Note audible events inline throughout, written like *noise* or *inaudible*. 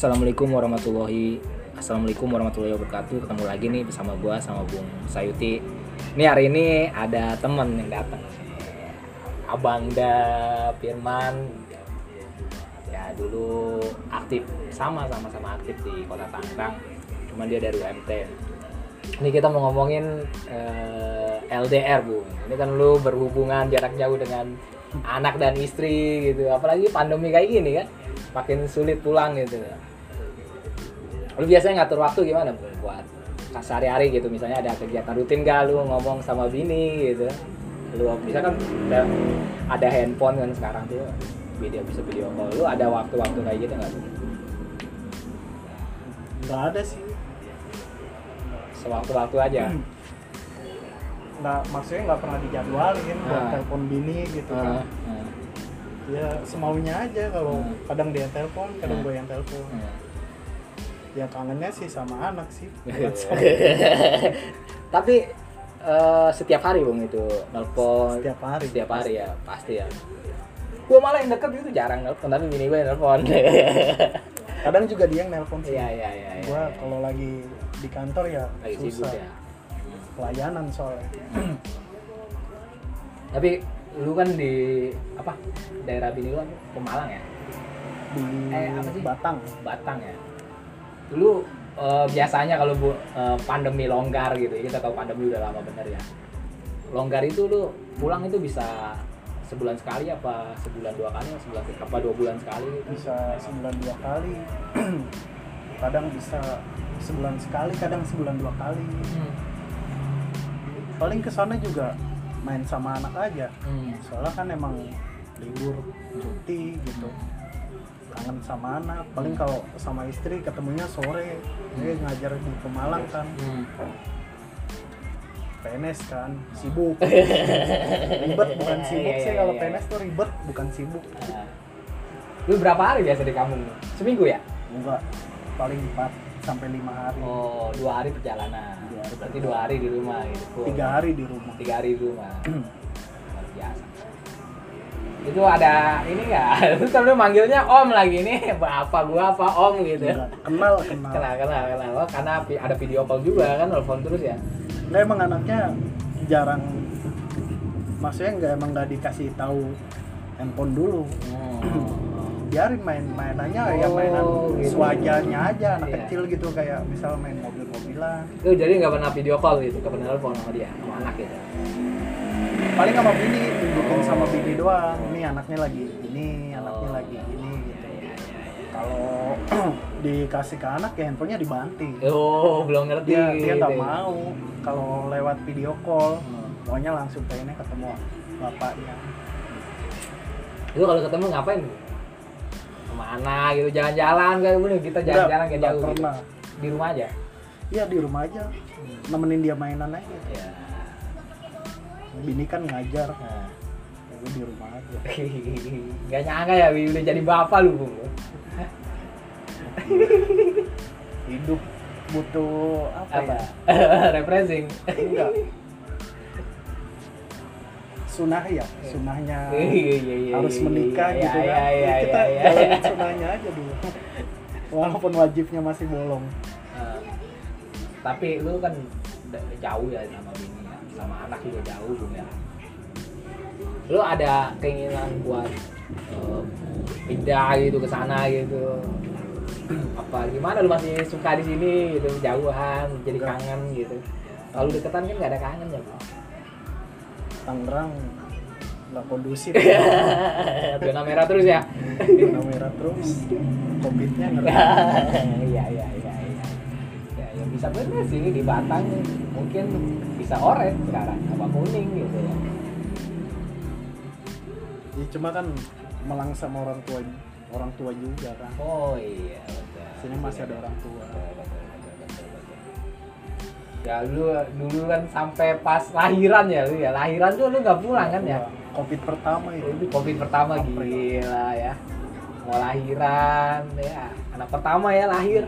Assalamualaikum warahmatullahi Assalamualaikum warahmatullahi wabarakatuh. Ketemu lagi nih bersama gua sama Bung Sayuti. Ini hari ini ada temen yang datang. Abang Da Firman. Ya dulu aktif sama sama sama aktif di kota Tangerang. Cuman dia dari UMT Ini kita mau ngomongin eh, LDR Bu. Ini kan lu berhubungan jarak jauh dengan anak dan istri gitu. Apalagi pandemi kayak gini kan makin sulit pulang gitu. Lu biasanya ngatur waktu gimana Bu? buat sehari-hari gitu. Misalnya ada kegiatan rutin gak lu ngomong sama bini gitu? Lu bisa kan ada, ada handphone kan sekarang tuh video bisa video call. Lu ada waktu-waktu kayak gitu nggak tuh nggak ada sih. Sewaktu-waktu aja nggak maksudnya nggak pernah dijadwalin buat Ah. telepon bini gitu kan. Ah, ya semaunya aja kalau Hmm. kadang dia telepon kadang Hmm. gue yang telepon. Ah. ya kangennya sih sama anak sih. Sama *laughs* tapi eh, setiap hari bung itu nelpon? Setiap hari. Setiap hari ya pasti ya. Gue malah yang deket itu jarang nelpon tapi bini gue yang nelpon. Kadang juga dia yang nelpon sih. Iya iya iya iya, gue iya. kalau lagi di kantor ya lagi sibuk susah. ya pelayanan soalnya. *clears throat* Tapi lu kan di apa daerah bini lu Pemalang ya? Di Eh, apa sih? Batang. Batang ya? Dulu eh, biasanya kalau bu, eh, pandemi longgar gitu kita tahu pandemi udah lama bener ya. Longgar itu lu pulang itu bisa sebulan sekali apa sebulan dua kali sebulan apa dua bulan sekali gitu? Bisa sebulan dua kali. *clears throat* Kadang bisa sebulan sekali kadang sebulan dua kali. Hmm. Paling ke sana juga main sama anak aja. Hmm. soalnya kan emang libur cuti gitu. Kangen sama anak. Paling kalau sama istri ketemunya sore. Dia ngajar di Pemalang kan. Hmm. PNS kan. Sibuk. *laughs* Ribet bukan sibuk Iya, sih. iya, kalau iya. PNS tuh ribet bukan sibuk. Nah. lu berapa hari biasa di kampung? Seminggu ya? Enggak. Paling 4 sampai lima hari. Oh dua hari perjalanan Berarti dua hari di rumah gitu. Tiga hari di rumah. Tiga hari di rumah. *clears throat* Luar biasa. Itu ada ini nggak? *laughs* Kan lu manggilnya om lagi nih *laughs* apa gua apa om gitu. Enggak, kenal kenal. Kenal kenal kenal. Oh, karena ada video call juga kan telepon terus ya? Nggak emang anaknya jarang. Maksudnya nggak emang nggak dikasih tahu handphone dulu *clears throat* biarin main mainannya ya Oh, mainan gitu. sewajarnya aja anak Iya. kecil gitu kayak misal main mobil-mobilan lu jadi nggak pernah video call gitu nggak pernah telepon sama dia sama anak gitu paling sama bini tunjukin sama bini doang ini anaknya lagi ini anaknya Oh. lagi ini gitu Iya, iya, iya. kalau *clears throat* dikasih ke anak ya handphonenya dibanting oh belum ngerti dia dia nggak gitu. mau kalau lewat video call Hmm. pokoknya langsung pengennya ketemu bapaknya lu kalau ketemu ngapain sama anak gitu jalan-jalan kayak bener kita jalan-jalan kayak jauh gitu. di rumah aja Iya di rumah aja nemenin dia mainan aja ya bini kan ngajar nah. ya gue di rumah aja *laughs* Gak nyangka ya Wi, udah jadi bapak lu Bung. hidup butuh apa, Apa? ya *laughs* Refreshing. enggak sunah ya sunahnya Iya, iya, iya, harus iya, menikah iya, gitu iya, kan iya, Ya, kita iya, iya. jalanin sunahnya aja dulu *laughs* walaupun wajibnya masih bolong Eh, tapi lu kan jauh ya sama bini ya, sama anak juga jauh Bung ya. Lu ada keinginan buat eh, pindah gitu ke sana gitu. *clears throat* Apa gimana lu masih suka di sini gitu jauhan jadi kangen gitu. Kalau deketan kan nggak ada kangen ya, Bung. Tangerang nggak kondusif *laughs* Zona merah terus ya. zona merah terus covidnya *laughs* Iya iya iya iya. Ya, ya bisa bener sih di Batang mungkin bisa orange sekarang apa kuning gitu ya. ya, cuma kan melang sama orang tua orang tua juga kan Oh iya betul. sini masih ada orang tua betul, betul. Ya lu dulu kan sampai pas lahiran ya lu ya lahiran tuh lu nggak pulang kan ya? covid pertama itu Itu covid pertama gila ya. Mau lahiran ya anak pertama ya lahir.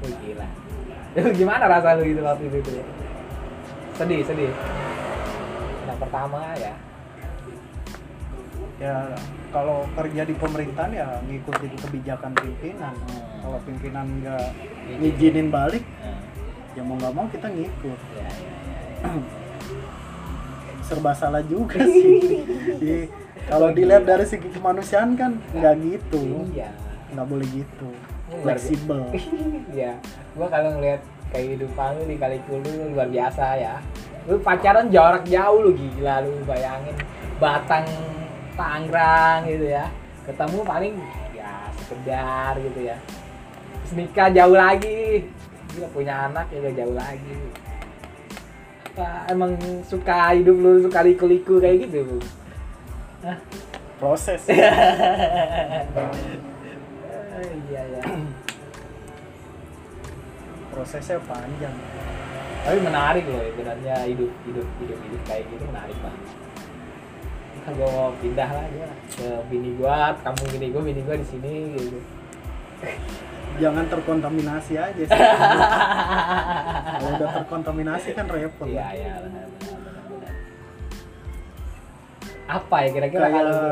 Wih, gila. Itu gimana rasa lu gitu waktu itu? tuh? Sedih sedih. Anak pertama ya. ya kalau kerja di pemerintahan ya ngikutin kebijakan pimpinan Hmm. kalau pimpinan nggak Izinin. ngizinin balik ya mau nggak mau kita ngikut ya, ya, ya. serba salah juga sih Di- kalau dilihat dari segi kemanusiaan kan nggak gitu iya nggak boleh gitu biasa. fleksibel *laughs* Iya, gua kalau ngeliat kehidupan lu di Kalikulu lu luar biasa ya. Lu pacaran jarak jauh lu gila lu bayangin Batang Tangerang gitu ya. Ketemu paling ya sekedar gitu ya. Terus nikah jauh lagi. Gila punya anak juga jauh lagi. Apa emang suka hidup lu suka liku-liku kayak gitu? Hah? proses *laughs* Eh, iya ya. prosesnya panjang tapi menarik loh sebenarnya hidup hidup hidup hidup kayak gitu menarik banget gue pindah lah gue ke bini gua kampung bini gua bini gua di sini gitu jangan terkontaminasi aja sih. *laughs* Kalau udah terkontaminasi kan repot. Iya iya benar benar apa ya kira-kira Kayak- kalau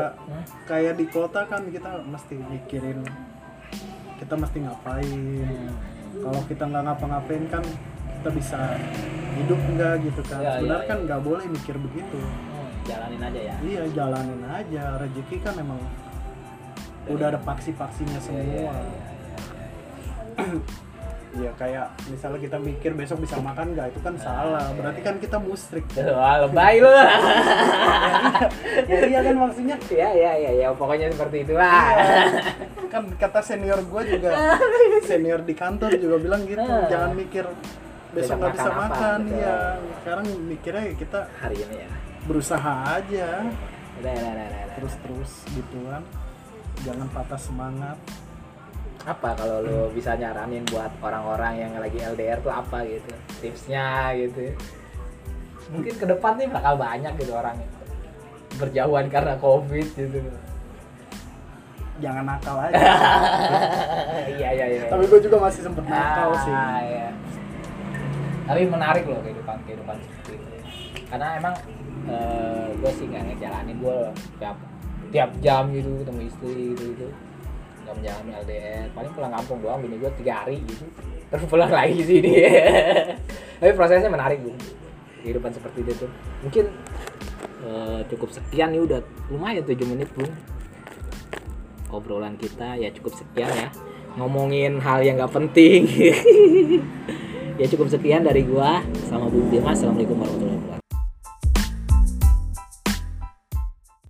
kayak di kota kan kita mesti mikirin kita mesti ngapain. Kalau kita nggak ngapa-ngapain kan kita bisa hidup nggak gitu kan? Iya, sebenarnya iya, kan nggak boleh mikir begitu. Hmm, jalanin aja ya. Iya jalanin aja. Rezeki kan emang udah ada paksi-paksinya semua Iya, iya, iya, iya. kayak misalnya kita mikir besok bisa makan nggak itu kan Nah, salah iya, berarti iya. kan kita musrik *laughs* Wah, lebay lu. *laughs* ya iya kan maksudnya Iya, iya, iya, ya, pokoknya seperti itulah. Iya. *laughs* kan kata senior gue juga senior di kantor juga bilang gitu Ah. jangan mikir Besok nggak bisa makan apa, makan betul. ya sekarang mikirnya ya kita Hari ini ya. berusaha aja Udah, udah, udah, udah. terus terus gitu kan jangan patah semangat. Apa kalau lo bisa nyaranin buat orang-orang yang lagi LDR tuh apa gitu? Tipsnya gitu. Mungkin ke depan nih bakal banyak gitu orang yang berjauhan karena covid gitu. Jangan nakal aja. *laughs* Iya iya iya. Tapi gue juga masih sempet nakal Ah, sih. iya. tapi menarik loh kehidupan kehidupan seperti itu. Karena emang gue sih nggak ngejalanin gue tiap tiap jam gitu ketemu istri gitu gitu. Nggak menjalani LDR paling pulang kampung doang bini gue tiga hari gitu. Terus pulang lagi sini *laughs* tapi prosesnya menarik bu. Kehidupan seperti itu tuh. Mungkin eh, cukup sekian nih udah lumayan 7 menit bung obrolan kita ya cukup sekian ya. Ngomongin hal yang nggak penting. *laughs* Ya cukup sekian dari gua. Sama Bung Dimas assalamualaikum warahmatullahi wabarakatuh